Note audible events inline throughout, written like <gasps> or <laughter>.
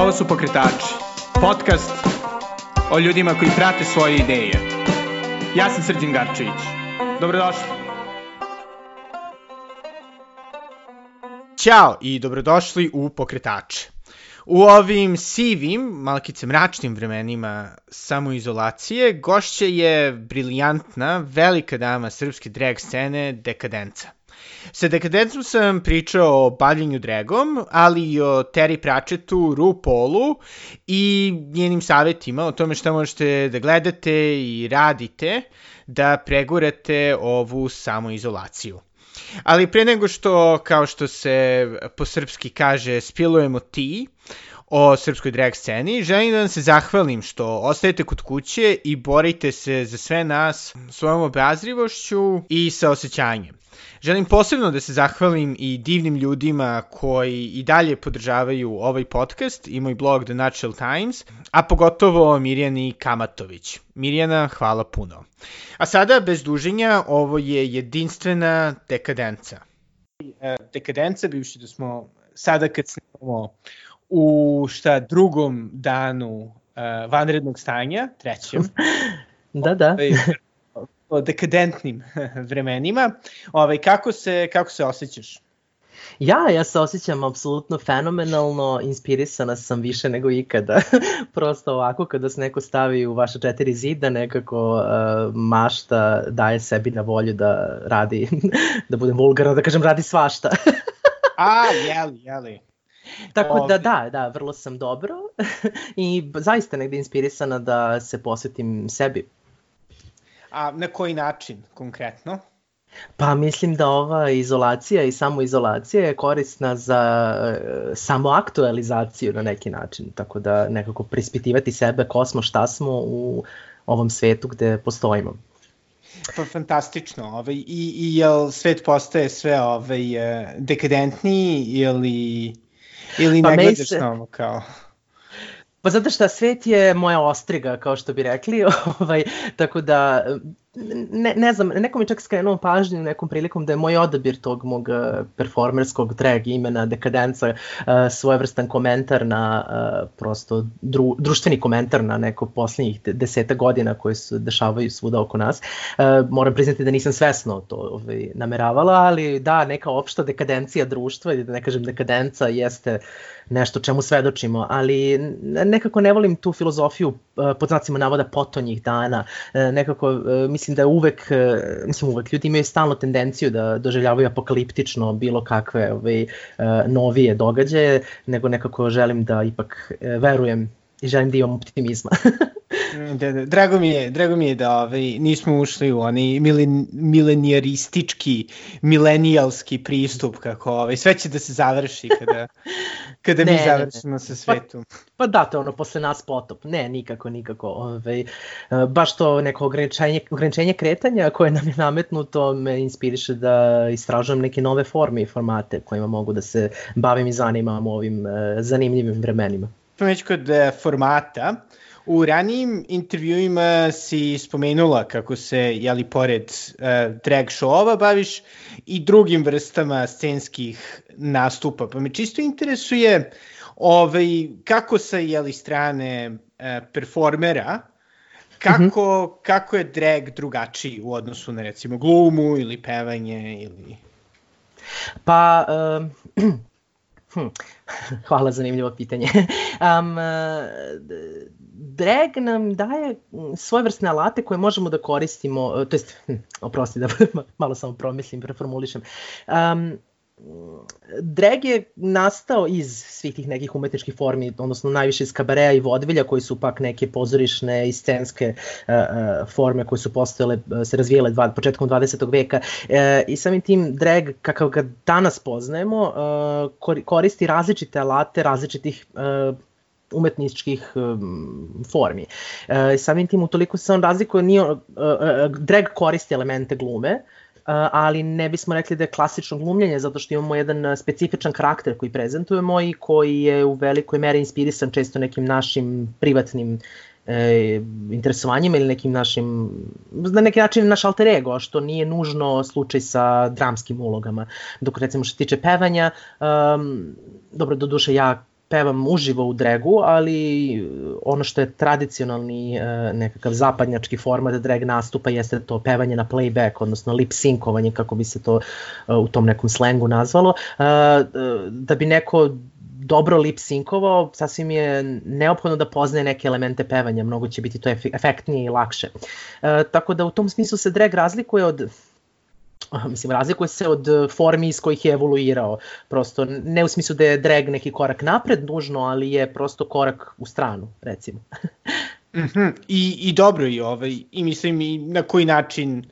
Ovo su Pokretači, podcast o ljudima koji prate svoje ideje. Ja sam Srđan Garčević. Dobrodošli. Ćao i dobrodošli u Pokretače. U ovim sivim, malkice mračnim vremenima samoizolacije, gošće je briljantna, velika dama srpske drag scene Dekadenca. Sa Dekadencom sam pričao o bavljenju dragom, ali i o Terry Pratchettu, RuPaulu i njenim savjetima o tome šta možete da gledate i radite da pregurate ovu samoizolaciju. Ali pre nego što, kao što se po srpski kaže, spilujemo ti o srpskoj drag sceni, želim da vam se zahvalim što ostajete kod kuće i borite se za sve nas svojom obrazrivošću i sa osjećanjem. Želim posebno da se zahvalim i divnim ljudima koji i dalje podržavaju ovaj podcast i moj blog The Natural Times, a pogotovo Mirjani Kamatović. Mirjana, hvala puno. A sada, bez duženja, ovo je jedinstvena dekadenca. E, dekadenca, bivši da smo sada kad snimamo u šta drugom danu uh, vanrednog stanja, trećem. <laughs> da, da. Ovaj, o dekadentnim <laughs> vremenima. Ovaj, kako, se, kako se osjećaš? Ja, ja se osjećam apsolutno fenomenalno, inspirisana sam više nego ikada. <laughs> Prosto ovako kada se neko stavi u vaše četiri zida, nekako uh, mašta daje sebi na volju da radi, <laughs> da budem vulgarno, da kažem radi svašta. A, jeli, jeli. Tako da da, da, vrlo sam dobro i zaista negde inspirisana da se posvetim sebi. A na koji način konkretno? Pa mislim da ova izolacija i samoizolacija je korisna za e, samoaktualizaciju na neki način, tako da nekako prispitivati sebe ko smo, šta smo u ovom svetu gde postojimo. Pa fantastično, ovaj, i, i jel svet postaje sve ovaj, e, dekadentniji ili, ili pa ne gledaš se... na ovo kao... Pa zato što svet je moja ostriga, kao što bi rekli, <laughs> ovaj, tako da ne, ne znam, neko mi čak skrenuo pažnju nekom prilikom da je moj odabir tog mog uh, performerskog drag imena Dekadenca uh, svojevrstan komentar na uh, prosto dru, društveni komentar na neko poslednjih deseta godina koje se dešavaju svuda oko nas. Uh, moram priznati da nisam svesno to ovaj, nameravala, ali da, neka opšta dekadencija društva, ili da ne kažem dekadenca, jeste nešto čemu svedočimo, ali nekako ne volim tu filozofiju uh, pod znacima navoda potonjih dana, uh, nekako uh, mislim da uvek, mislim uvek, ljudi imaju stalno tendenciju da doživljavaju apokaliptično bilo kakve ovaj, e, novije događaje, nego nekako želim da ipak verujem i želim da imam optimizma. <laughs> da, da, drago mi je, drago mi je da ovaj, nismo ušli u onaj milen, milenijaristički, milenijalski pristup kako ovaj, sve će da se završi kada, <laughs> kada ne, mi završimo ne, ne. sa svetom. Pa, pa da, to ono, posle nas potop. Ne, nikako, nikako. Ovaj, baš to neko ograničenje, ograničenje kretanja koje nam je nametnuto me inspiriše da istražujem neke nove forme i formate kojima mogu da se bavim i zanimam u ovim uh, zanimljivim vremenima. Već kod uh, formata, U ranijim intervjuima si spomenula kako se, jeli, pored uh, drag show-ova baviš i drugim vrstama scenskih nastupa. Pa me čisto interesuje ovaj, kako sa, jeli, strane uh, performera, kako, mm -hmm. kako je drag drugačiji u odnosu na, recimo, glumu ili pevanje ili... Pa, um, <clears throat> hm, <laughs> hvala, zanimljivo pitanje. <laughs> um, drag nam daje svojevrsne alate koje možemo da koristimo, e, to jest, hm, oprosti da <laughs> malo samo promislim, preformulišem. Um, drag je nastao iz svih tih nekih umetničkih formi, odnosno najviše iz kabareja i vodvilja koji su pak neke pozorišne i scenske uh, forme koje su postojale, uh, se razvijele dva, početkom 20. veka uh, i samim tim drag kakav ga danas poznajemo uh, koristi različite alate različitih uh, umetničkih um, formi. E, samim tim utoliko se on razlikuje, nije, uh, drag koristi elemente glume, uh, ali ne bismo rekli da je klasično glumljenje, zato što imamo jedan specifičan karakter koji prezentujemo i koji je u velikoj meri inspirisan često nekim našim privatnim e, interesovanjima ili nekim našim, na neki način naš alter ego, što nije nužno slučaj sa dramskim ulogama. Dok recimo što se tiče pevanja, um, dobro, do duše ja pevam uživo u dregu, ali ono što je tradicionalni e, nekakav zapadnjački format drag nastupa jeste to pevanje na playback, odnosno lip synkovanje, kako bi se to e, u tom nekom slengu nazvalo. E, da bi neko dobro lip sinkovao, sasvim je neophodno da poznaje neke elemente pevanja, mnogo će biti to efektnije i lakše. E, tako da u tom smislu se drag razlikuje od mislim, razlikuje se od formi iz kojih je evoluirao. Prosto, ne u smislu da je drag neki korak napred nužno, ali je prosto korak u stranu, recimo. <laughs> mm -hmm. I, I dobro i ovaj, i mislim i na koji način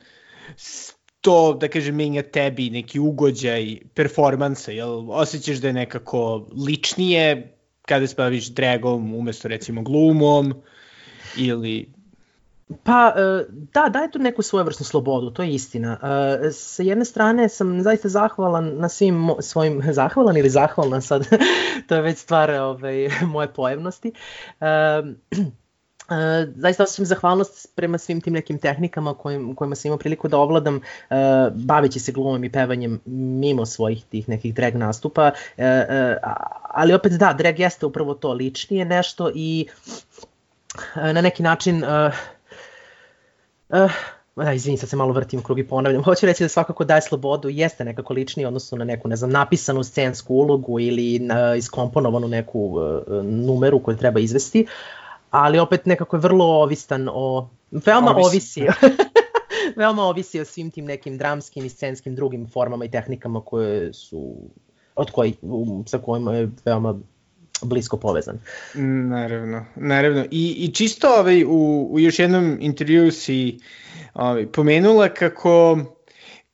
to, da kažem, menja tebi neki ugođaj performansa, jel osjećaš da je nekako ličnije kada se baviš dragom umesto recimo glumom ili Pa, e, da, daje tu neku svojevrsnu slobodu, to je istina. E, sa jedne strane sam zaista zahvalan na svim svojim, <laughs> zahvalan ili zahvalna sad, <laughs> to je već stvar ovaj, <laughs> moje pojemnosti. <clears throat> E, zaista osjećam zahvalnost prema svim tim nekim tehnikama kojim, kojima sam imao priliku da ovladam uh, baveći se glumom i pevanjem mimo svojih tih nekih drag nastupa, uh, uh, ali opet da, drag jeste upravo to, ličnije nešto i uh, na neki način uh, Uh, da, izvini, sad se malo vrtim u krug i ponavljam. Hoću reći da svakako daje slobodu, jeste nekako ličniji odnosno na neku, ne znam, napisanu scensku ulogu ili na, iskomponovanu neku uh, numeru koju treba izvesti, ali opet nekako je vrlo ovistan o... Veoma ovisi. ovisi <laughs> veoma ovisi o svim tim nekim dramskim i scenskim drugim formama i tehnikama koje su od koji, sa kojima je veoma blisko povezan. Naravno, naravno. I, i čisto ovaj, u, u još jednom intervju si ovaj, pomenula kako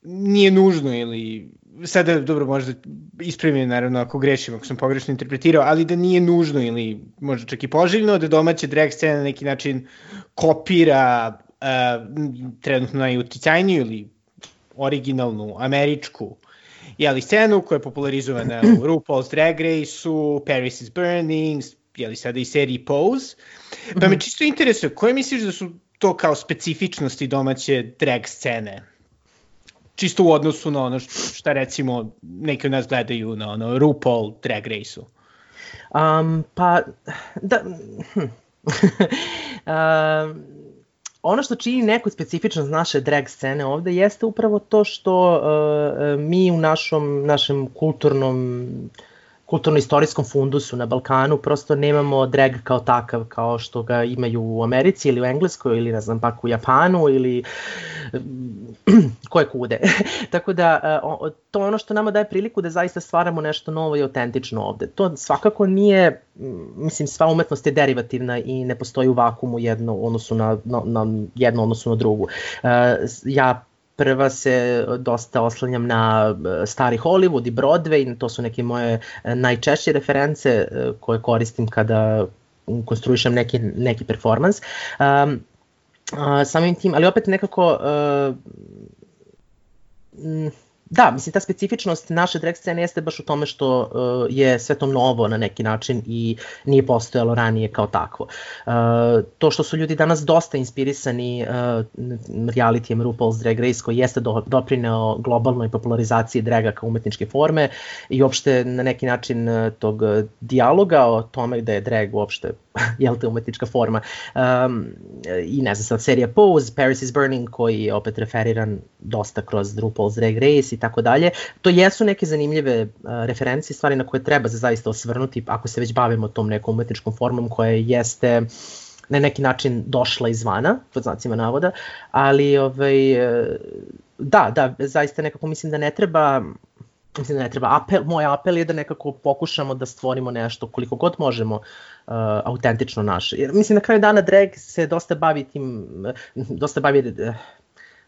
nije nužno ili sada dobro možda ispravim naravno ako grešim, ako sam pogrešno interpretirao, ali da nije nužno ili možda čak i poželjno da domaća drag scena na neki način kopira uh, trenutno najuticajniju ili originalnu američku jeli, scenu koja je popularizovana u RuPaul's Drag Race-u, Paris is Burning, jeli sada i seriji Pose. Pa me mhm. čisto interesuje, koje misliš da su to kao specifičnosti domaće drag scene? Čisto u odnosu na ono šta recimo neki od nas gledaju na ono RuPaul Drag Race-u. Um, pa, da, hm. <laughs> um, ono što čini neku specifičnost naše drag scene ovde jeste upravo to što uh, mi u našom, našem kulturnom kulturno-istorijskom fundusu na Balkanu prosto nemamo drag kao takav kao što ga imaju u Americi ili u Engleskoj ili ne znam pak u Japanu ili <clears throat> koje kude. <laughs> Tako da to je ono što nama daje priliku da zaista stvaramo nešto novo i autentično ovde. To svakako nije, mislim sva umetnost je derivativna i ne postoji u vakumu jedno odnosu na, na, na jedno odnosu na drugu. Ja Prva se dosta oslanjam na e, stari Hollywood i Broadway, to su neke moje e, najčešće reference e, koje koristim kada konstruišem neki, neki performans. Um, samim tim, ali opet nekako uh, Da, mislim, ta specifičnost naše drag scene jeste baš u tome što uh, je sve to novo na neki način i nije postojalo ranije kao takvo. Uh, to što su ljudi danas dosta inspirisani uh, realityjem RuPaul's Drag Race koji jeste do, doprineo globalnoj popularizaciji draga kao umetničke forme i uopšte na neki način uh, tog dijaloga o tome da je drag uopšte <laughs> jel te umetnička forma. Um, I ne znam sad, serija Pose, Paris is Burning koji je opet referiran dosta kroz RuPaul's Drag Race i tako dalje. To jesu neke zanimljive uh, referencije, stvari na koje treba se zaista osvrnuti ako se već bavimo tom nekom umetničkom formom koja jeste na neki način došla izvana, pod znacima navoda, ali ovaj, e, da, da, zaista nekako mislim da ne treba mislim da ne treba apel, moj apel je da nekako pokušamo da stvorimo nešto koliko god možemo uh, autentično naše. Jer mislim na kraju dana drag se dosta bavi tim, dosta bavi uh,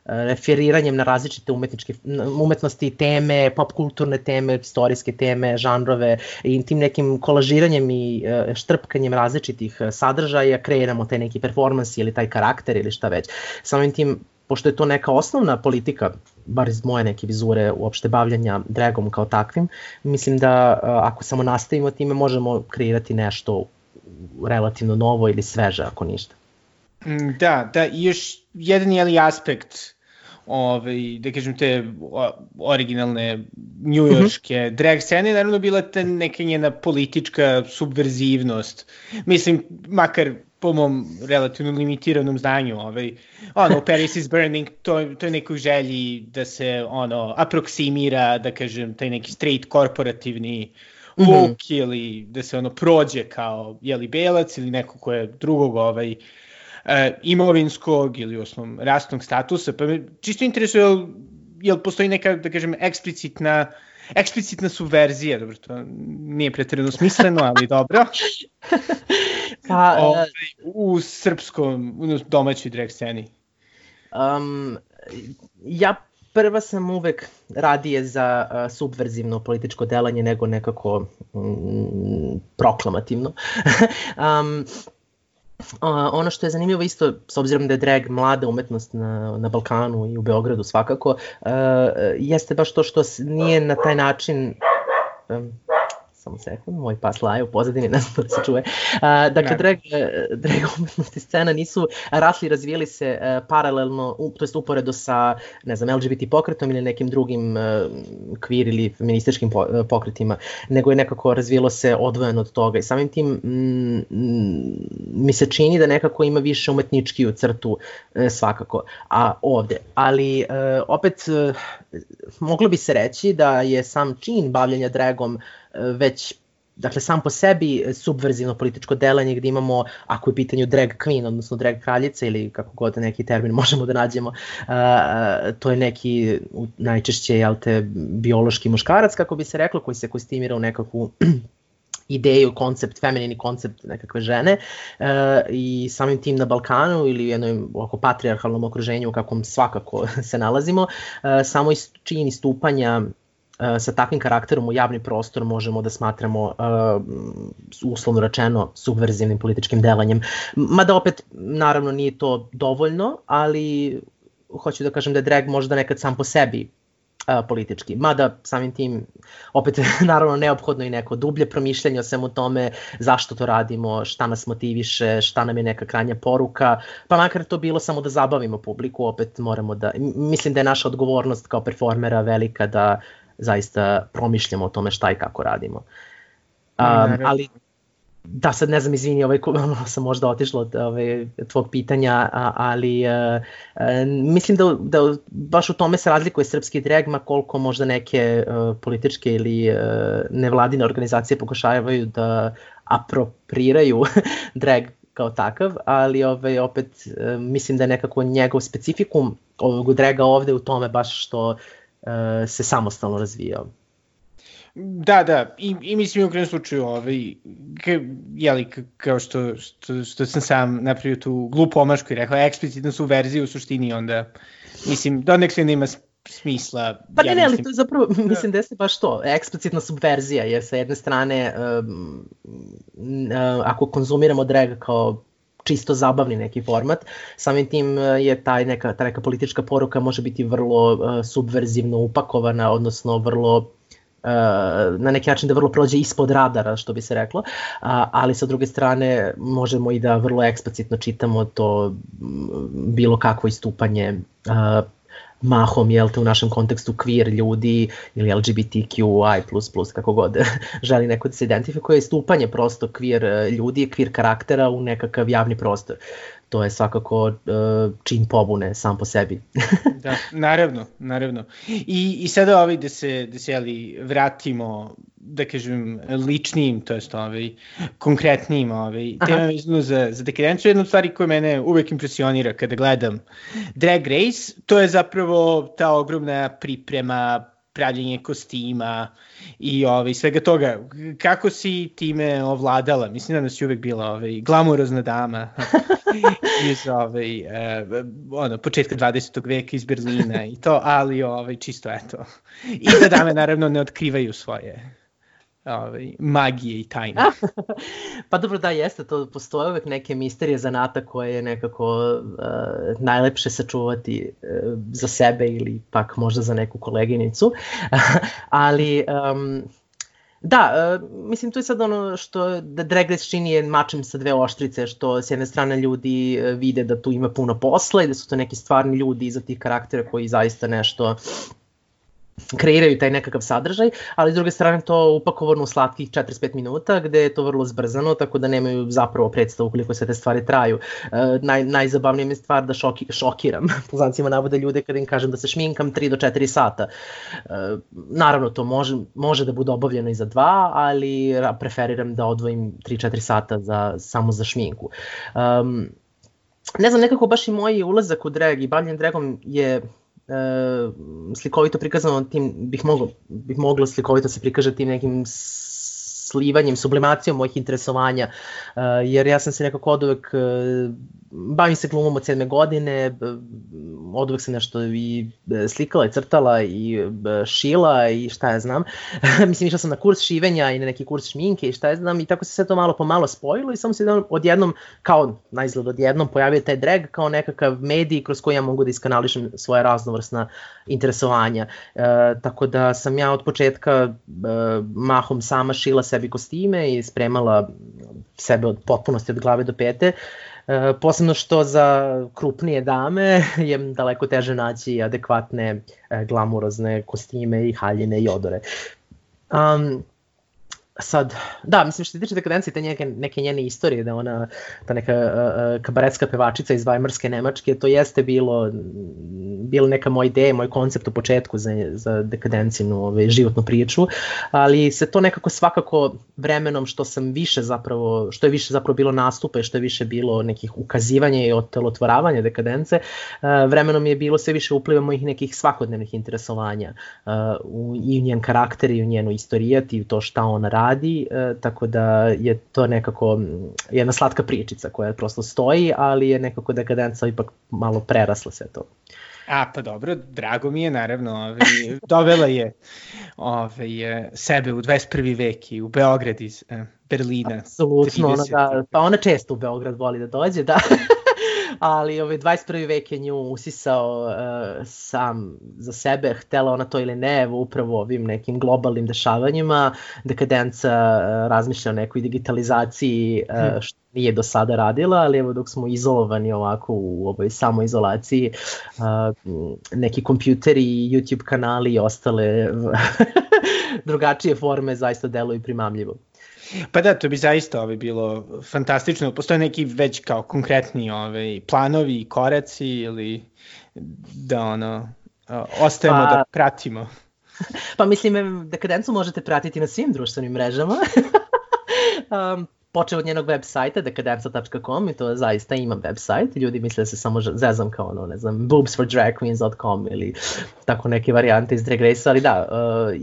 referiranjem na različite umetničke umetnosti, teme, pop kulturne teme, istorijske teme, žanrove i tim nekim kolažiranjem i uh, štrpkanjem različitih sadržaja kreiramo taj neki performans ili taj karakter ili šta već. Samim tim pošto je to neka osnovna politika, bar iz moje neke vizure uopšte bavljanja dragom kao takvim, mislim da ako samo nastavimo time možemo kreirati nešto relativno novo ili sveže ako ništa. Da, da, i još jedan jeli aspekt ovaj, da kažem, te originalne njujorške mm -hmm. drag scene, naravno bila ta neka njena politička subverzivnost. Mislim, makar po mom relativno limitiranom znanju, ovaj, ono, <laughs> Paris is Burning, to, to je nekoj želji da se, ono, aproksimira, da kažem, taj neki straight korporativni look mm -hmm. ili da se ono prođe kao jeli belac ili neko ko je drugog ovaj uh, imovinskog ili osnovnom rastnog statusa, pa me čisto interesuje jel, jel postoji neka, da kažem, eksplicitna eksplicitna subverzija, dobro, to nije pretredno smisleno, ali dobro. <laughs> pa, o, ovaj, u srpskom, u domaćoj drag sceni. Um, ja prva sam uvek radije za uh, subverzivno političko delanje nego nekako mm, proklamativno. <laughs> um, Ono što je zanimljivo isto, s obzirom da je drag mlada umetnost na, na Balkanu i u Beogradu svakako, uh, jeste baš to što nije na taj način um, samo sekund, moj pas laje u pozadini, <laughs> ne znam da se čuje. Uh, dakle, ne. drag, drag umetnosti scena nisu rasli, razvijeli se uh, paralelno, u, to jest uporedo sa, ne znam, LGBT pokretom ili nekim drugim uh, queer ili feminističkim po, uh, pokretima, nego je nekako razvijelo se odvojeno od toga i samim tim mm, mi se čini da nekako ima više umetnički u crtu uh, svakako, a ovde. Ali uh, opet uh, moglo bi se reći da je sam čin bavljanja dragom već dakle sam po sebi subverzivno političko delanje gde imamo, ako je pitanju drag queen, odnosno drag kraljica ili kako god neki termin <laughs> možemo da nađemo, uh, to je neki najčešće jel te, biološki muškarac, kako bi se reklo, koji se kostimira u nekakvu <clears throat> ideju, koncept, feminini koncept nekakve žene uh, i samim tim na Balkanu ili u jednom oko patrijarhalnom okruženju u kakvom svakako <laughs> se nalazimo, uh, samo čini stupanja E, sa takvim karakterom u javni prostor možemo da smatramo uh, uslovno rečeno subverzivnim političkim delanjem. Mada opet, naravno, nije to dovoljno, ali hoću da kažem da je drag možda nekad sam po sebi uh, politički. Mada samim tim opet <laughs> naravno neophodno i neko dublje promišljanje o svemu tome zašto to radimo, šta nas motiviše, šta nam je neka kranja poruka, pa makar to bilo samo da zabavimo publiku, opet moramo da, mislim da je naša odgovornost kao performera velika da zaista promišljamo o tome šta i kako radimo. Um, ali da sad ne znam izvini ovaj <laughs> sam možda otišla od ovaj tvog pitanja ali uh, mislim da da baš u tome se razlikuje srpski drag ma koliko možda neke uh, političke ili uh, nevladine organizacije pokušavaju da apropriraju <laughs> drag kao takav, ali ovaj, opet mislim da je nekako njegov specifikum ovog draga ovde u tome baš što se samostalno razvijao. Da, da, i, i mislim u krenu slučaju, ovaj, ka, jeli, kao što, što, što sam sam napravio tu glupu omašku i rekao, eksplicitno su verzije u suštini, onda, mislim, do nek se nema smisla. Pa ja ne, ali to je zapravo, da. mislim da je baš to, eksplicitna subverzija, jer sa jedne strane, um, uh, ako konzumiramo drag kao čisto zabavni neki format. Samim tim e, je taj neka, ta neka politička poruka može biti vrlo uh, subverzivno upakovana, odnosno vrlo uh, na neki način da vrlo prođe ispod radara, što bi se reklo, ali sa druge strane možemo i da vrlo eksplicitno čitamo to bilo kakvo istupanje mahom, jel te, u našem kontekstu queer ljudi ili LGBTQI++, kako god <laughs> želi neko da se identifikuje, stupanje prosto queer eh, ljudi, queer karaktera u nekakav javni prostor. To je svakako uh, čin pobune sam po sebi. <laughs> da, naravno, naravno. I, i sada ovaj da se, da se jeli, vratimo da kažem, ličnijim, to jest ovaj, konkretnijim ovaj, tema vezano za, za dekadenciju. Jedna od stvari koja mene uvek impresionira kada gledam Drag Race, to je zapravo ta ogromna priprema, pravljenje kostima i ovaj, svega toga. Kako si time ovladala? Mislim da nas je uvek bila ovaj, glamurozna dama <laughs> iz ovaj, uh, ono, početka 20. veka iz Berlina i to, ali ovaj, čisto eto. I da dame naravno ne otkrivaju svoje ovaj, magije i tajne. <laughs> pa dobro da jeste, to postoje uvek neke misterije zanata koje je nekako uh, najlepše sačuvati uh, za sebe ili pak možda za neku koleginicu, <laughs> ali um, Da, uh, mislim to je sad ono što da Drag Race čini je mačem sa dve oštrice, što s jedne strane ljudi uh, vide da tu ima puno posla i da su to neki stvarni ljudi iza tih karaktera koji zaista nešto kreiraju taj nekakav sadržaj, ali s druge strane to upakovano u slatkih 45 minuta gde je to vrlo zbrzano, tako da nemaju zapravo predstavu koliko sve te stvari traju. E, naj, najzabavnija mi je stvar da šoki, šokiram, <laughs> po znacima navode ljude kada im kažem da se šminkam 3 do 4 sata. E, naravno to može, može da bude obavljeno i za dva, ali preferiram da odvojim 3-4 sata za, samo za šminku. Um, ne znam, nekako baš i moj ulazak u drag i bavljen dragom je slikovito prikazano tim, bih moglo, bih moglo slikovito se prikaže tim nekim slivanjem, sublimacijom mojih interesovanja, uh, jer ja sam se nekako od uvek, uh, bavim se glumom od sedme godine, od uvek sam nešto i e, slikala i crtala i šila i šta ja znam. <laughs> Mislim, išla sam na kurs šivenja i na neki kurs šminke i šta ja znam i tako se sve to malo po malo spojilo i samo se odjednom, kao na izgled odjednom, pojavio taj drag kao nekakav medij kroz koji ja mogu da iskanališem svoje raznovrsna interesovanja. E, tako da sam ja od početka e, mahom sama šila sebi kostime i spremala sebe od potpunosti od glave do pete. E, posebno što za krupnije dame <laughs> je daleko teže naći adekvatne e, glamurozne kostime i haljine i odore. Um, sad, da, mislim što se tiče dekadencije, te neke, neke njene istorije, da ona, ta neka uh, kabaretska pevačica iz Vajmarske Nemačke, to jeste bilo, bilo neka moja ideja, moj koncept u početku za, za dekadencijnu ovaj, životnu priču, ali se to nekako svakako vremenom što sam više zapravo, što je više zapravo bilo nastupe, što je više bilo nekih ukazivanja i otelotvoravanja dekadence, uh, vremenom je bilo sve više upliva mojih nekih svakodnevnih interesovanja uh, u, i u njen karakter i u njenu istorijat i u to šta ona radi radi, e, tako da je to nekako jedna slatka pričica koja prosto stoji, ali je nekako dekadenca ipak malo prerasla sve to. A, pa dobro, drago mi je, naravno, ovaj, <laughs> dovela je ovaj, sebe u 21. vek i u Beograd iz eh, Berlina. Apsolutno, ona, da, pa ona često u Beograd voli da dođe, da. <laughs> ali ovaj 21. vek je nju usisao uh, sam za sebe, htela ona to ili ne, evo upravo ovim nekim globalnim dešavanjima, dekadenca uh, razmišlja o nekoj digitalizaciji uh, što nije do sada radila, ali evo dok smo izolovani ovako u ovoj samoizolaciji, uh, neki kompjuteri, YouTube kanali i ostale <laughs> drugačije forme zaista deluju primamljivo. Pa da, to bi zaista ovaj, bilo fantastično. Postoje neki već kao konkretni ovaj, planovi i koraci ili da ono, ostajemo pa, da pratimo. <laughs> Pa mislim, dekadencu možete pratiti na svim društvenim mrežama. <laughs> um, počeo od njenog web sajta dekadenca.com i to zaista imam web sajt ljudi misle da se samo zezam kao ono, ne znam, boobsfordragqueens.com ili tako neke varijante iz Drag Race, ali da, uh,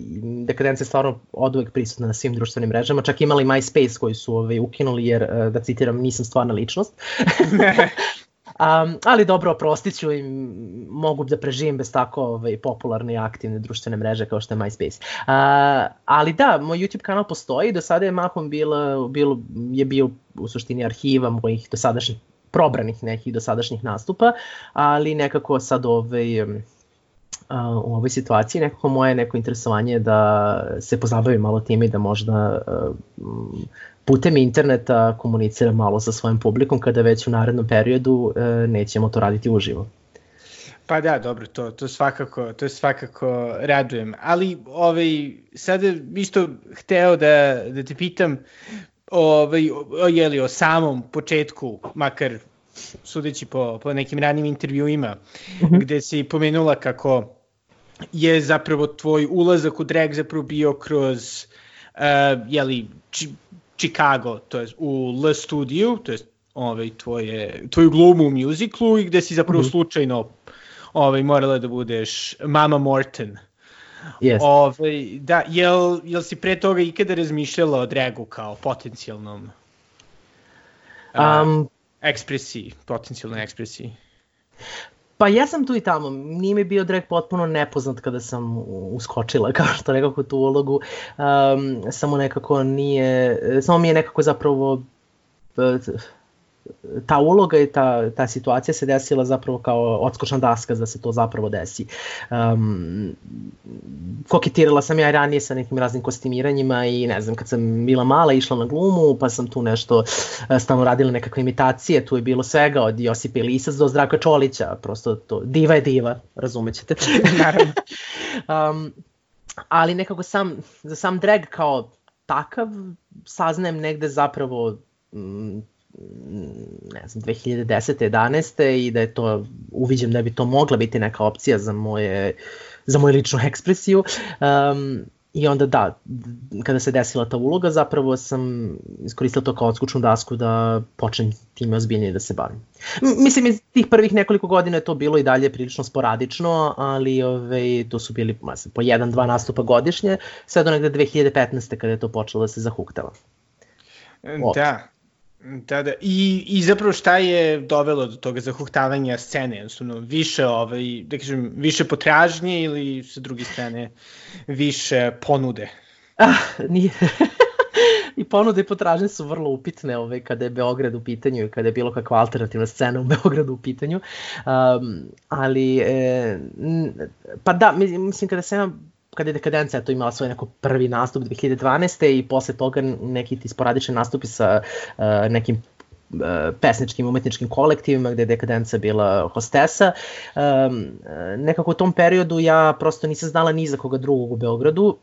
Dekadenca je stvarno od uvek prisutna na svim društvenim mrežama, čak imali MySpace koji su ovaj, ukinuli jer, uh, da citiram, nisam stvarna ličnost. <laughs> Um, ali dobro, oprostit ću im, mogu da preživim bez tako ovaj, popularne i aktivne društvene mreže kao što je MySpace. Uh, ali da, moj YouTube kanal postoji, do sada je mahom bilo, bilo, je bio u suštini arhiva mojih dosadašnjih probranih nekih dosadašnjih nastupa, ali nekako sad ovaj, u ovoj situaciji nekako moje neko interesovanje da se pozabavim malo time i da možda putem interneta komuniciram malo sa svojim publikom kada već u narednom periodu e, nećemo to raditi uživo. Pa da, dobro, to, to svakako, to svakako radujem. Ali ovaj, sada isto hteo da, da te pitam ovaj, o, jeli, o samom početku, makar sudeći po, po nekim ranim intervjuima, mm -hmm. gde si pomenula kako je zapravo tvoj ulazak u drag zapravo bio kroz uh, jeli, Chicago, to je u L studiju, to je ovaj, tvoje, tvoju glumu u muziklu i gde si zapravo mm -hmm. slučajno ovaj, morala da budeš Mama Morton. Yes. Ovaj, da, jel, jel si pre toga ikada razmišljala o dragu kao potencijalnom um, uh, ekspresiji, potencijalnoj ekspresiji? Pa ja sam tu i tamo, nije mi bio drag potpuno nepoznat kada sam uskočila <laughs> kao što nekako tu ulogu, um, samo nekako nije, samo mi je nekako zapravo ta uloga i ta, ta situacija se desila zapravo kao odskočna daska da se to zapravo desi. Um, koketirala sam ja ranije sa nekim raznim kostimiranjima i ne znam, kad sam bila mala išla na glumu, pa sam tu nešto e, stalno radila nekakve imitacije, tu je bilo svega od Josipa Ilisac do Zdravka Čolića, prosto to, diva je diva, razumećete. <laughs> Naravno. um, ali nekako sam, za sam drag kao takav saznajem negde zapravo ne znam, 2010. 11. i da je to, uviđem da bi to mogla biti neka opcija za moje, za moju ličnu ekspresiju. Um, I onda da, kada se desila ta uloga, zapravo sam iskoristila to kao odskučnu dasku da počnem time ozbiljnije da se bavim. Mislim, iz tih prvih nekoliko godina je to bilo i dalje prilično sporadično, ali ove, to su bili mislim, po jedan, dva nastupa godišnje, sve do negde 2015. kada je to počelo da se zahuktava. Da, Da, da. I, I zapravo šta je dovelo do toga zahuhtavanja scene? Jednostavno, više, ovaj, da kažem, više potražnje ili sa druge strane više ponude? <laughs> Ah, nije. <laughs> I ponude i potražnje su vrlo upitne ovaj, kada je Beograd u pitanju i kada je bilo kakva alternativna scena u <laughs> Beogradu u pitanju. Um, ali, e, pa da, mislim, kada se kada je dekadencija to imala svoj neko prvi nastup 2012. i posle toga neki ti sporadični nastupi sa uh, nekim uh, pesničkim umetničkim kolektivima gde je dekadenca bila hostesa. Um, nekako u tom periodu ja prosto nisam znala ni za koga drugog u Beogradu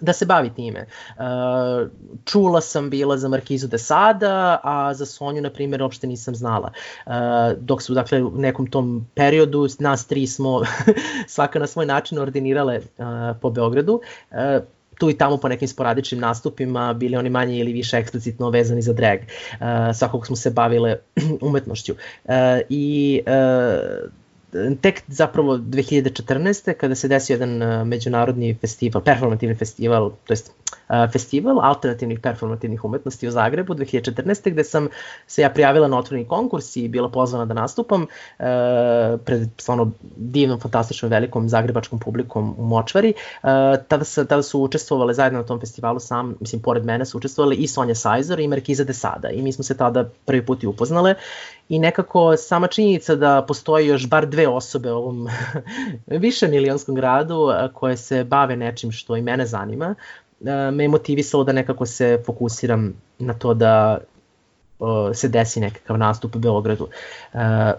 da se bavi time. Uh, čula sam bila za Markizu de Sada, a za Sonju, na primjer, uopšte nisam znala. Uh, dok su, dakle, u nekom tom periodu, nas tri smo <laughs> svaka na svoj način ordinirale uh, po Beogradu. Tu i tamo po nekim sporadičnim nastupima, bili oni manje ili više eksplicitno vezani za drag. Uh, svakog smo se bavile <clears throat> umetnošću. Uh, I uh, tek zapravo 2014. kada se desio jedan uh, međunarodni festival, performativni festival, to jest uh, festival alternativnih performativnih umetnosti u Zagrebu 2014. gde sam se ja prijavila na otvoreni konkurs i bila pozvana da nastupam uh, pred stvarno divnom, fantastičnom, velikom zagrebačkom publikom u Močvari. Tada, sa, tada su učestvovale zajedno na tom festivalu sam, mislim, pored mene su učestvovali i Sonja Sajzor i Markiza de Sada i mi smo se tada prvi put i upoznale i nekako sama činjenica da postoji još bar dve osobe u ovom <laughs> više milionskom gradu koje se bave nečim što i mene zanima, me motivisalo da nekako se fokusiram na to da se desi nekakav nastup u Beogradu.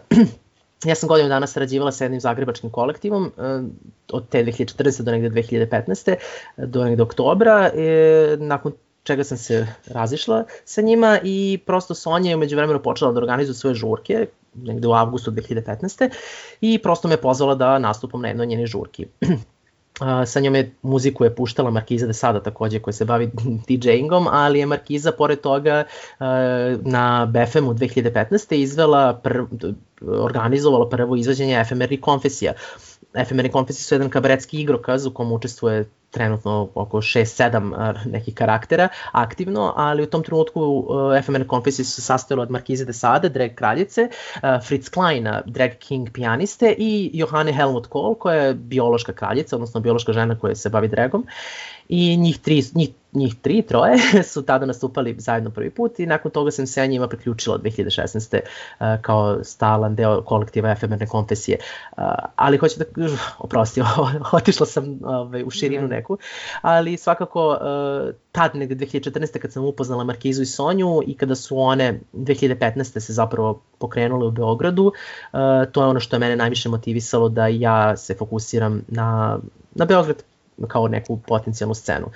<clears throat> ja sam godinu dana sarađivala sa jednim zagrebačkim kolektivom od te 2040. do negde 2015. do negde oktobra. Nakon čega sam se razišla sa njima i prosto Sonja je umeđu vremenu počela da organizuje svoje žurke, negde u avgustu 2015. i prosto me pozvala da nastupam na jednoj njeni žurki. <clears throat> Sa njom je muziku je puštala Markiza de Sada takođe koja se bavi <laughs> DJingom, ali je Markiza pored toga na BFM-u 2015. izvela prv, organizovala prvo izvođenje efemernih konfesija. Efemerni konfesije su jedan kabaretski igrokaz u kom učestvuje trenutno oko 6-7 nekih karaktera aktivno, ali u tom trenutku uh, FMN Confessions se sastojalo od Markize de Sade, drag kraljice, uh, Fritz Kleina, drag king pijaniste i Johane Helmut Kohl, koja je biološka kraljica, odnosno biološka žena koja se bavi dragom i njih tri, njih, njih tri, troje <laughs> su tada nastupali zajedno prvi put i nakon toga sam se njima priključila od 2016. Uh, kao stalan deo kolektiva efemerne konfesije. Uh, ali hoću da, <laughs> oprosti, <laughs> otišla sam ovaj, u širinu neku, ali svakako uh, tad negde 2014. kad sam upoznala Markizu i Sonju i kada su one 2015. se zapravo pokrenule u Beogradu, to je ono što je mene najviše motivisalo da ja se fokusiram na, na Beograd kao neku potencijalnu scenu.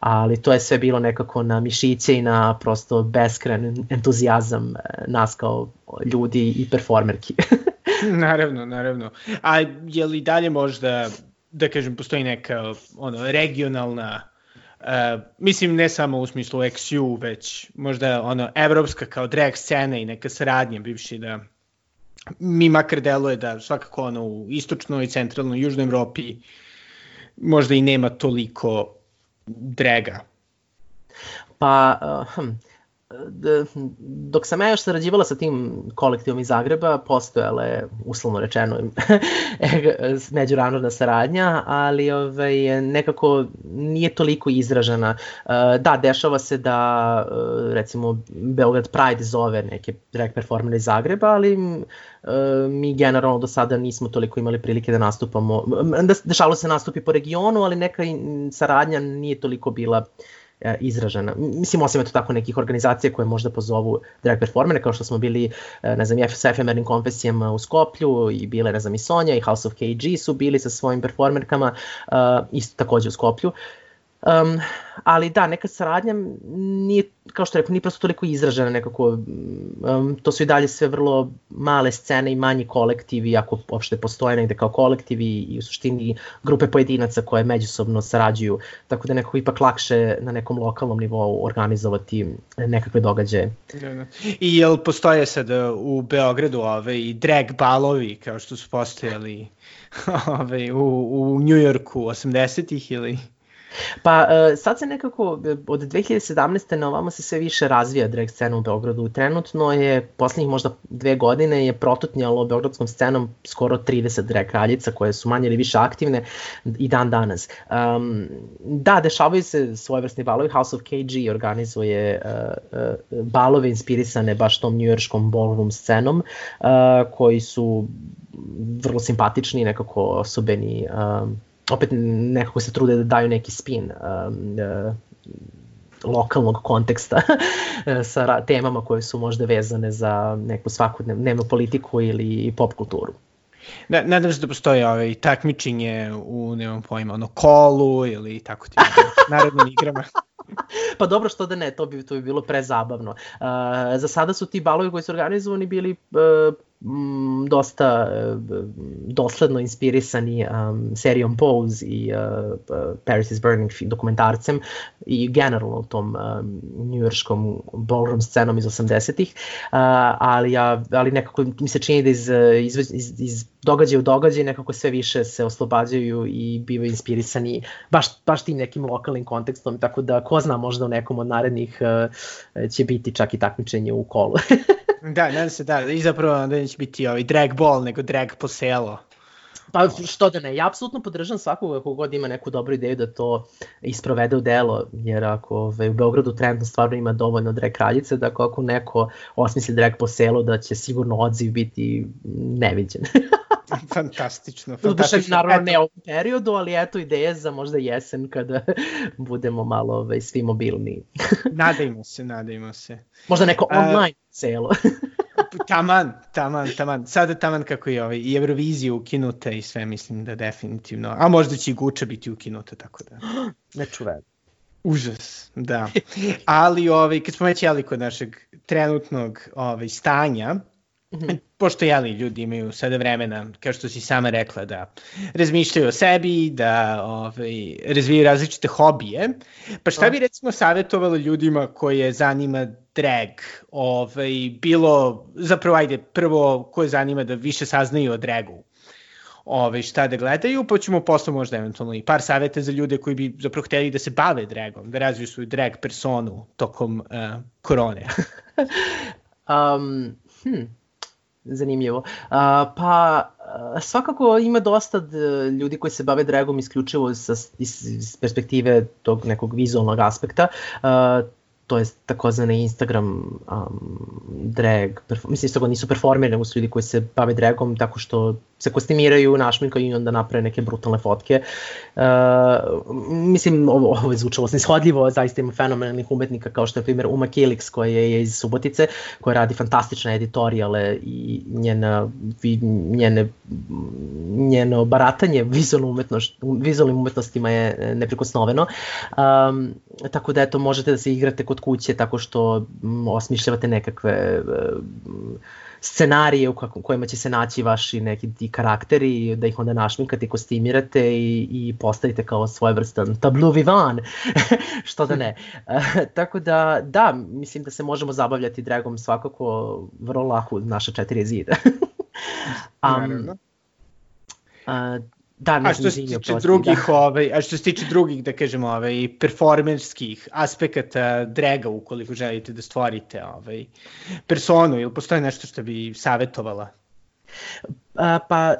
Ali to je sve bilo nekako na mišiće i na prosto beskren entuzijazam e, nas kao ljudi i performerki. <laughs> naravno, naravno. A je li dalje možda, da kažem, postoji neka ono, regionalna Uh, mislim ne samo u smislu XU, već možda ono evropska kao drag scena i neka saradnja bivši da mi makar deluje da svakako ono u istočnoj, centralnoj, južnoj Evropi uh, možda i nema toliko drega. Pa, uh, hm, dok sam ja još sarađivala sa tim kolektivom iz Zagreba, postojala je, uslovno rečeno, <laughs> međunarodna saradnja, ali ovaj, nekako nije toliko izražena. Da, dešava se da, recimo, Beograd Pride zove neke drag performere iz Zagreba, ali mi generalno do sada nismo toliko imali prilike da nastupamo. Da, dešavalo se nastupi po regionu, ali neka saradnja nije toliko bila uh, E, izražena. Mislim, osim eto tako nekih organizacija koje možda pozovu drag performere, kao što smo bili, e, ne znam, sa efemernim konfesijama u Skoplju i bile, ne znam, i Sonja i House of KG su bili sa svojim performerkama, uh, isto takođe u Skoplju. Uh, Um, ali da, neka saradnja nije, kao što rekao, nije prosto toliko izražena nekako, um, to su i dalje sve vrlo male scene i manji kolektivi, ako uopšte postoje negde kao kolektivi i u suštini grupe pojedinaca koje međusobno sarađuju, tako da nekako ipak lakše na nekom lokalnom nivou organizovati nekakve događaje. I jel postoje sad u Beogradu ove i drag balovi kao što su postojali <laughs> ove, u, u Njujorku 80-ih ili? Pa e, sad se nekako e, od 2017. na ovamo se sve više razvija drag scena u Beogradu. Trenutno je poslednjih možda dve godine je protutnjalo beogradskom scenom skoro 30 drag kraljica koje su manje ili više aktivne i dan danas. Um, da, dešavaju se svojevrsni balovi. House of KG organizuje uh, uh, balove inspirisane baš tom njujorškom ballroom scenom uh, koji su vrlo simpatični, nekako osobeni um, opet nekako se trude da daju neki spin um, uh, lokalnog konteksta <laughs> sa temama koje su možda vezane za neku svakodnevnu politiku ili pop kulturu. Da, nadam se da postoje ovaj, takmičenje u, nemam pojma, ono, kolu ili tako ti <laughs> narodnim igrama. <laughs> pa dobro što da ne, to bi, to bi bilo prezabavno. Uh, za sada su ti balovi koji su organizovani bili uh, m, dosta uh, dosledno inspirisani um, serijom Pose i uh, Paris is Burning dokumentarcem i generalno tom um, njujorškom ballroom scenom iz 80-ih, uh, ali, ja, ali nekako mi se čini da iz, iz, iz, iz događaja u događaj nekako sve više se oslobađaju i bivaju inspirisani baš, baš tim nekim lokalnim kontekstom, tako da ko zna možda u nekom od narednih uh, će biti čak i takmičenje u kolu. <laughs> da, nadam se da, i zapravo da neće biti ovaj drag ball, nego drag po selo. Pa što da ne, ja apsolutno podržam svakog ako god ima neku dobru ideju da to isprovede u delo, jer ako ove, ovaj, u Beogradu trenutno stvarno ima dovoljno drag kraljice, da ako neko osmisli drag po selu, da će sigurno odziv biti neviđen. <laughs> <laughs> fantastično, fantastično. naravno ne ovom periodu, ali eto ideje za možda jesen kada <laughs> budemo malo ovaj, svi mobilni. <laughs> nadajmo se, nadajmo se. Možda neko online uh, celo. taman, taman, taman. Sada taman kako je ovaj, i Eurovizija ukinuta i sve mislim da definitivno. A možda će i Guča biti ukinuta, tako da. <gasps> Nečuveno. Užas, da. Ali ovaj, kad smo već jeli kod našeg trenutnog ovaj, stanja, -hmm. Pošto jeli ljudi imaju sada vremena, kao što si sama rekla, da razmišljaju o sebi, da ovaj, razvijaju različite hobije. Pa šta bi recimo savjetovalo ljudima koje zanima drag? Ovaj, bilo, zapravo ajde, prvo koje zanima da više saznaju o dragu? ovaj, šta da gledaju, pa ćemo posle možda eventualno i par saveta za ljude koji bi zapravo hteli da se bave dragom, da razviju svoju drag personu tokom uh, korone. <laughs> um, hm, zanimljivo. A, pa svakako ima dosta ljudi koji se bave dragom isključivo sa, iz, iz perspektive tog nekog vizualnog aspekta. A, to je takozvane Instagram um, drag, mislim isto nisu performeri, nego su ljudi koji se bave dragom tako što se kostimiraju, našminkaju i onda naprave neke brutalne fotke. Uh, mislim, ovo, ovo je zvučalo snishodljivo, zaista ima fenomenalnih umetnika kao što je primjer Uma Kilix koja je iz Subotice, koja radi fantastične editorijale i njena, njene, njeno baratanje vizualnim, umetnoš, vizualnim umetnostima je neprikosnoveno. Um, tako da eto, možete da se igrate kod kuće tako što osmišljavate nekakve uh, scenarije u kojima će se naći vaši neki ti karakteri, da ih onda našminkate, kostimirate i, i postavite kao svojevrstan tableau vivant, <laughs> što da ne. tako da, da, mislim da se možemo zabavljati dragom svakako vrlo lako naša četiri zida. um, uh, Da, a što se tiče drugih, da. ovaj, a što se tiče drugih, da kažemo, ovaj, performerskih aspekata draga, ukoliko želite da stvorite ovaj, personu, ili postoji nešto što bi savjetovala? A, pa,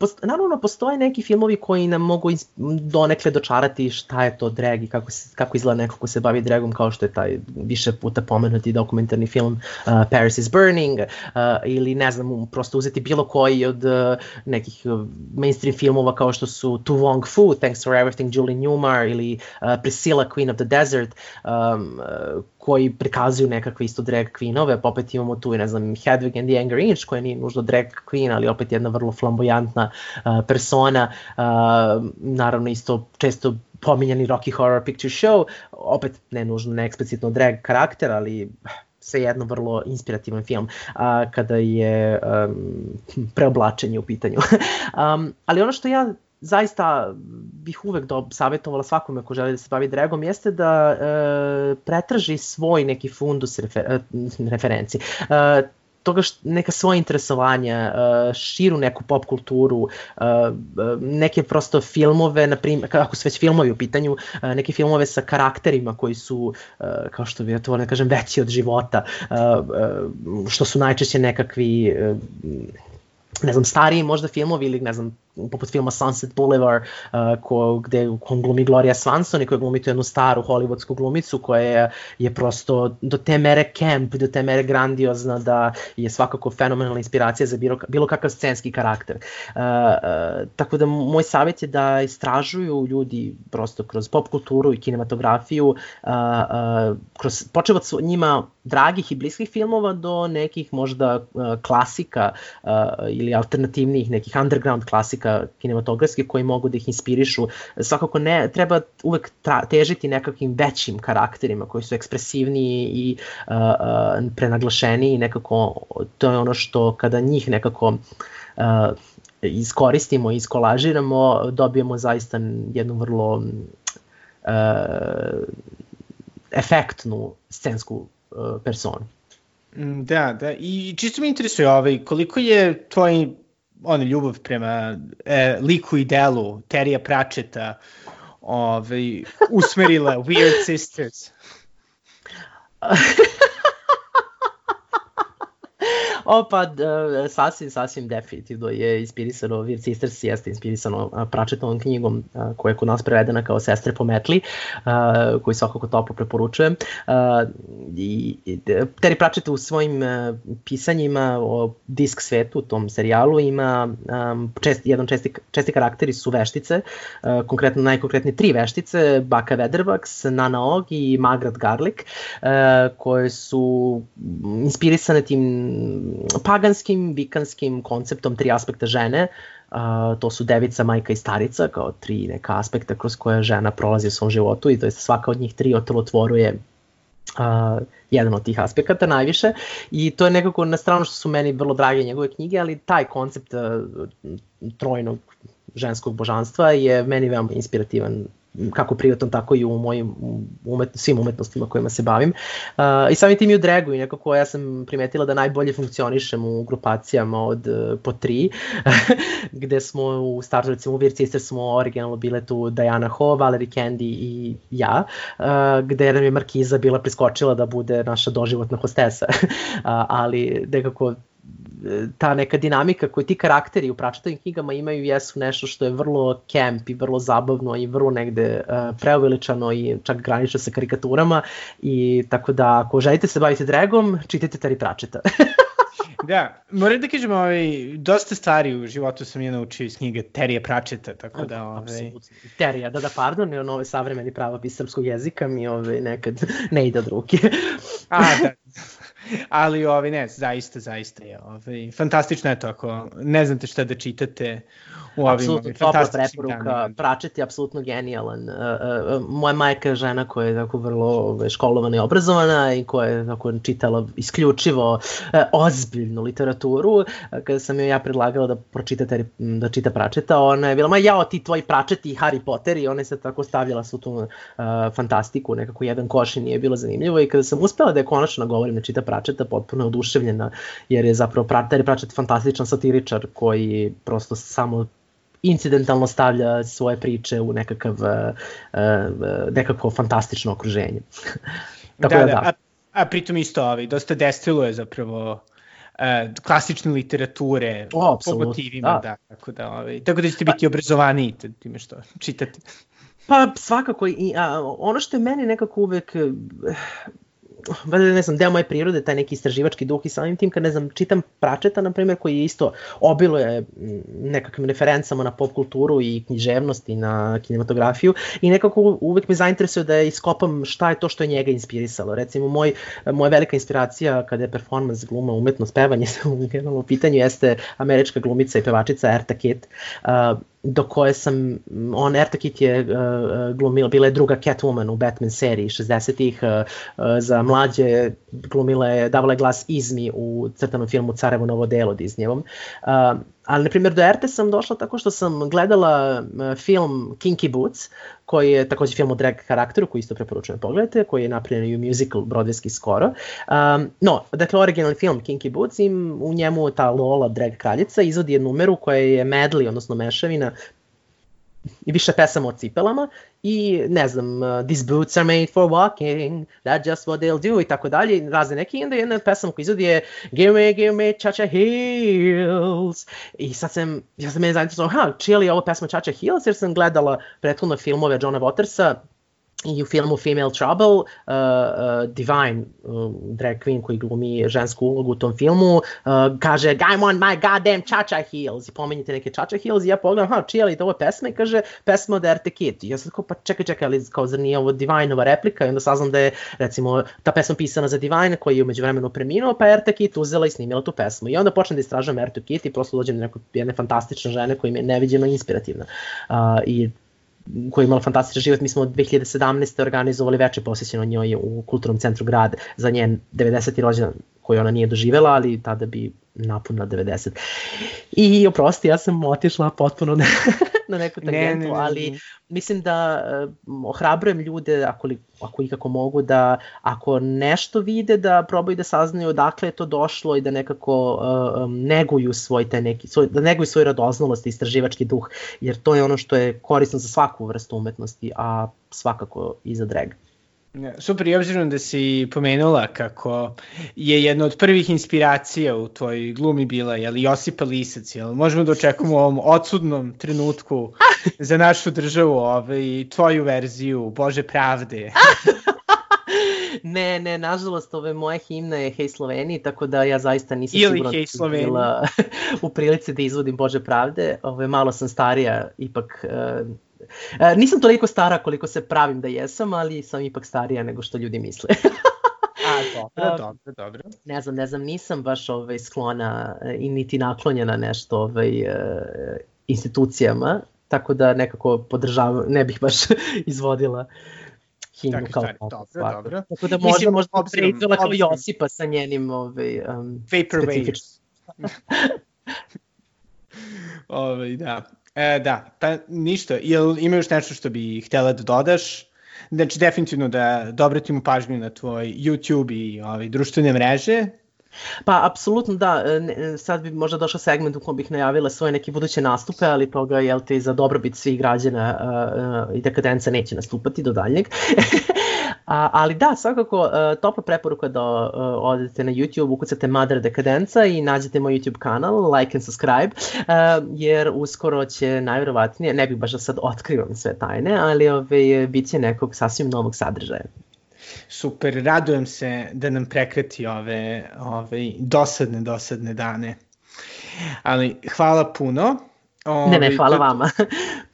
post, naravno, postoje neki filmovi koji nam mogu iz, donekle dočarati šta je to drag i kako, se, kako izgleda neko ko se bavi dragom, kao što je taj više puta pomenuti dokumentarni film uh, Paris is Burning, uh, ili ne znam, prosto uzeti bilo koji od uh, nekih mainstream filmova kao što su Tu Wong Fu, Thanks for Everything, Julie Newmar, ili uh, Priscilla, Queen of the Desert, um, uh, koji prikazuju nekakve isto drag queenove, pa opet imamo tu, ne znam, Hedwig and the Anger Inch, koja nije nužno drag queen, ali opet jedna vrlo flamboyantna uh, persona, uh, naravno isto često pominjani Rocky Horror Picture Show, opet ne nužno ne eksplicitno drag karakter, ali sve jedno vrlo inspirativan film a, kada je um, preoblačenje u pitanju. <laughs> um, ali ono što ja zaista bih uvek do, savjetovala svakome ko želi da se bavi dragom jeste da e, pretraži svoj neki fundus refer, e, referenci. E, toga što neka svoje interesovanja, e, širu neku pop kulturu, e, neke prosto filmove, na primjer, kako su već filmovi u pitanju, e, neke filmove sa karakterima koji su, kao što bi ja to volim da kažem, veći od života, što su najčešće nekakvi ne znam, stariji možda filmovi ili ne znam, poput filma Sunset Boulevard, uh, ko, gde on glumi Gloria Swanson i koja glumi tu jednu staru hollywoodsku glumicu koja je, je prosto do te mere camp, do te mere grandiozna da je svakako fenomenalna inspiracija za bilo, bilo kakav scenski karakter. Uh, uh, tako da moj savjet je da istražuju ljudi prosto kroz pop kulturu i kinematografiju, uh, uh, kroz, počeo od njima dragih i bliskih filmova do nekih možda uh, klasika uh, ili alternativnih, nekih underground klasika umetnika kinematografski koji mogu da ih inspirišu. Svakako ne, treba uvek tra, težiti nekakvim većim karakterima koji su ekspresivniji i uh, uh, prenaglašeni i nekako to je ono što kada njih nekako uh, iskoristimo i iskolažiramo, dobijemo zaista jednu vrlo uh, efektnu scensku uh, personu. Da, da, i čisto me interesuje ovaj, koliko je tvoj ono, ljubav prema e, liku i delu Terija Pratchetta ovaj, usmerila <laughs> Weird Sisters. <laughs> O, pa, uh, sasvim, sasvim definitivno je inspirisano, Weird Sisters jeste inspirisano Pratchettovom knjigom koja je kod nas prevedena kao Sestre po metli, uh, koji svakako toplo preporučujem. I, Terry Pratchett u svojim uh, pisanjima o disk svetu, tom serijalu, ima čest, jedan česti, česti karakteri su veštice, konkretno najkonkretnije tri veštice, Baka Weatherbucks, Nana Og i Magrat Garlic, koje su inspirisane tim paganskim, vikanskim konceptom tri aspekta žene, Uh, to su devica, majka i starica, kao tri neka aspekta kroz koje žena prolazi u svom životu i to je svaka od njih tri otelotvoruje uh, jedan od tih aspekata najviše. I to je nekako na stranu što su meni vrlo drage njegove knjige, ali taj koncept uh, trojnog ženskog božanstva je meni veoma inspirativan kako privatno, tako i u mojim umet, svim umetnostima kojima se bavim. Uh, I samim tim i u dragu i nekako ja sam primetila da najbolje funkcionišem u grupacijama od uh, po tri, <laughs> gde smo u startu recimo u Weird Sisters smo originalno bile tu Diana Ho, Valerie Candy i ja, uh, gde nam je Markiza bila priskočila da bude naša doživotna hostesa, <laughs> uh, ali nekako ta neka dinamika koju ti karakteri u pračetovim knjigama imaju jesu nešto što je vrlo camp i vrlo zabavno i vrlo negde uh, preuveličano i čak graniče sa karikaturama i tako da ako želite se baviti dragom, čitajte Terry Pratchetta. <laughs> da, moram da kažem, ovaj, dosta stvari u životu sam je naučio iz knjige Terija Pratchetta, tako da... Ovaj... Terija, da da, pardon, je on ovaj savremeni pravopis srpskog jezika mi ovaj, nekad ne ide od ruke. A, da. <laughs> Ali ovi ne, zaista, zaista je. Ovi, fantastično je to ako ne znate šta da čitate u ovim apsolutno, topla preporuka, Pračet je apsolutno genijalan. Uh, uh, moja majka je žena koja je tako vrlo školovana i obrazovana i koja je tako čitala isključivo uh, ozbiljnu literaturu. Kada sam joj ja predlagala da pročita da čita Pračeta, ona je bila, ma jao ti tvoji Pračeti i Harry Potter i ona je se tako stavljala svu tu uh, fantastiku, nekako jedan koš i nije bilo zanimljivo i kada sam uspela da je konačno nagovorim da čita Pračeta, potpuno je oduševljena jer je zapravo Terry Pratchett fantastičan satiričar koji prosto samo incidentalno stavlja svoje priče u nekakav, uh, nekako fantastično okruženje. <laughs> Tako da, da, da. A, a pritom isto ovaj, dosta destiluje zapravo uh, klasične literature o, po motivima, da. da. tako da, ovaj, tako da ćete biti pa, obrazovaniji time što čitate. Pa svakako i a, ono što je meni nekako uvek valjda ne znam, deo moje prirode, taj neki istraživački duh i samim tim kad ne znam, čitam Pračeta, na primjer, koji je isto obiluje nekakvim referencama na pop kulturu i književnost i na kinematografiju i nekako uvek me zainteresuje da iskopam šta je to što je njega inspirisalo. Recimo, moj, moja velika inspiracija kada je performans, gluma, umetnost, pevanje <laughs> u pitanju jeste američka glumica i pevačica Erta Kitt. Uh, do koje sam, on Erta Kitt je uh, glumila, bila je druga Catwoman u Batman seriji 60-ih, uh, uh, za mlađe glumila je, davala je glas Izmi u crtanom filmu Carevo novo delo Disneyevom. Uh, ali, na primjer, do Erte sam došla tako što sam gledala film Kinky Boots, koji je takođe film o drag karakteru, koji isto preporučujem pogledajte, koji je napravljen i u musical Broadwayski skoro. Um, no, dakle, originalni film Kinky Boots, im, u njemu ta Lola, drag kraljica, izvodi jednu numeru koja je medley, odnosno mešavina i više pesama o cipelama i ne znam, uh, these boots are made for walking, that's just what they'll do i tako dalje, razne neke. I onda jedna pesama koja izvodi je give me, give me cha-cha heels. I sad sam, ja sam meni zainteresovao, ha, čija li je ovo pesma cha-cha heels jer sam gledala prethodno filmove Johna Watersa i u filmu Female Trouble uh, uh, Divine, uh, drag queen koji glumi žensku ulogu u tom filmu, uh, kaže I'm on my goddamn cha-cha heels i pomenjite neke cha-cha heels i ja pogledam, ha, čija li to ovo pesma i kaže pesma od Erte Kit. I ja sam kao, pa čekaj, čekaj, ali kao zar nije ovo Divine-ova replika i onda saznam da je recimo ta pesma pisana za Divine koji je umeđu vremenu preminuo, pa Erte Kit uzela i snimila tu pesmu. I onda počnem da istražujem Ertu Kit i prosto dođem do neke jedne fantastične žene koja mi je neviđeno inspirativna. Uh, I koja je imala fantastičan život. Mi smo 2017. organizovali veče posvećeno njoj u kulturnom centru grada za njen 90. rođendan koji ona nije doživela, ali tada bi napunila 90. I oprosti, ja sam otišla potpuno na, <laughs> na neku tangentu, ne, ne, ne, ali mislim da uh, ohrabrujem ljude ako, li, ako ikako mogu da ako nešto vide da probaju da saznaju odakle je to došlo i da nekako uh, neguju svoj taj neki svoj, da neguju svoj radoznalost i istraživački duh jer to je ono što je korisno za svaku vrstu umetnosti a svakako i za drag. Super, i obzirom da si pomenula kako je jedna od prvih inspiracija u tvojoj glumi bila jel, Josipa Lisac, jel, možemo da očekujemo u ovom odsudnom trenutku <laughs> za našu državu ovaj, tvoju verziju Bože pravde. <laughs> ne, ne, nažalost, ove moje himne je Hej Sloveniji, tako da ja zaista nisam Ili sigurna da bila <laughs> u prilici da izvodim Bože pravde. Ove, malo sam starija, ipak uh, E, nisam toliko stara koliko se pravim da jesam, ali sam ipak starija nego što ljudi misle. A, dobro, <laughs> dobro, dobro. Ne znam, ne znam, nisam baš ovaj, sklona e, i niti naklonjena nešto ovaj, e, institucijama, tako da nekako podržavam, ne bih baš <laughs> izvodila himnu kao tako. Dobro, dobro. Tako da možda, možda predstavila kao Josipa sa njenim ovaj, um, Vaporwave. Ove, <laughs> ovaj, da. E, da, pa ništa. Jel ima još nešto što bi htela da dodaš? Znači, definitivno da, da obratimo pažnju na tvoj YouTube i ovaj, društvene mreže. Pa, apsolutno da, e, sad bi možda došao segment u kojem bih najavila svoje neke buduće nastupe, ali toga, jel te, za dobrobit svih građana uh, i dekadenca neće nastupati do daljnjeg. <laughs> A, ali da, svakako, uh, topla preporuka da uh, odete na YouTube, ukucate Mother Dekadenca i nađete moj YouTube kanal, like and subscribe, uh, jer uskoro će najverovatnije, ne bih baš da sad otkrivam sve tajne, ali ove, bit će nekog sasvim novog sadržaja. Super, radujem se da nam prekreti ove, ove dosadne, dosadne dane. Ali hvala puno. O, ne, ne, hvala to... vama.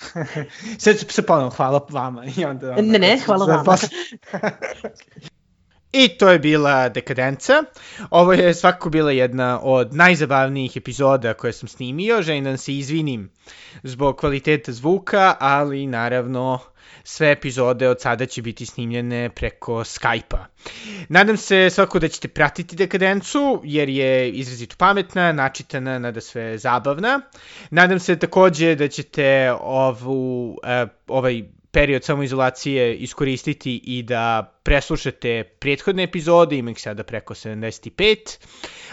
<laughs> Sad ću se ponovno hvala vama. I onda, onda, ne, ne, hvala vama. <laughs> I to je bila Dekadenca. Ovo je svakako bila jedna od najzabavnijih epizoda koje sam snimio. Želim da se izvinim zbog kvaliteta zvuka, ali naravno sve epizode od sada će biti snimljene preko Skype-a. Nadam se svako da ćete pratiti Dekadencu, jer je izrazito pametna, načitana, nada sve zabavna. Nadam se takođe da ćete ovu, uh, ovaj period samoizolacije iskoristiti i da preslušate prethodne epizode, ima ih sada preko 75,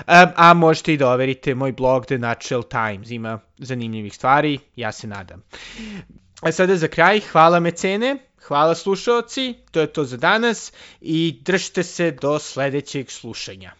a, a možete i da overite moj blog The Natural Times, ima zanimljivih stvari, ja se nadam. A sada za kraj, hvala mecene, hvala slušalci, to je to za danas i držite se do sledećeg slušanja.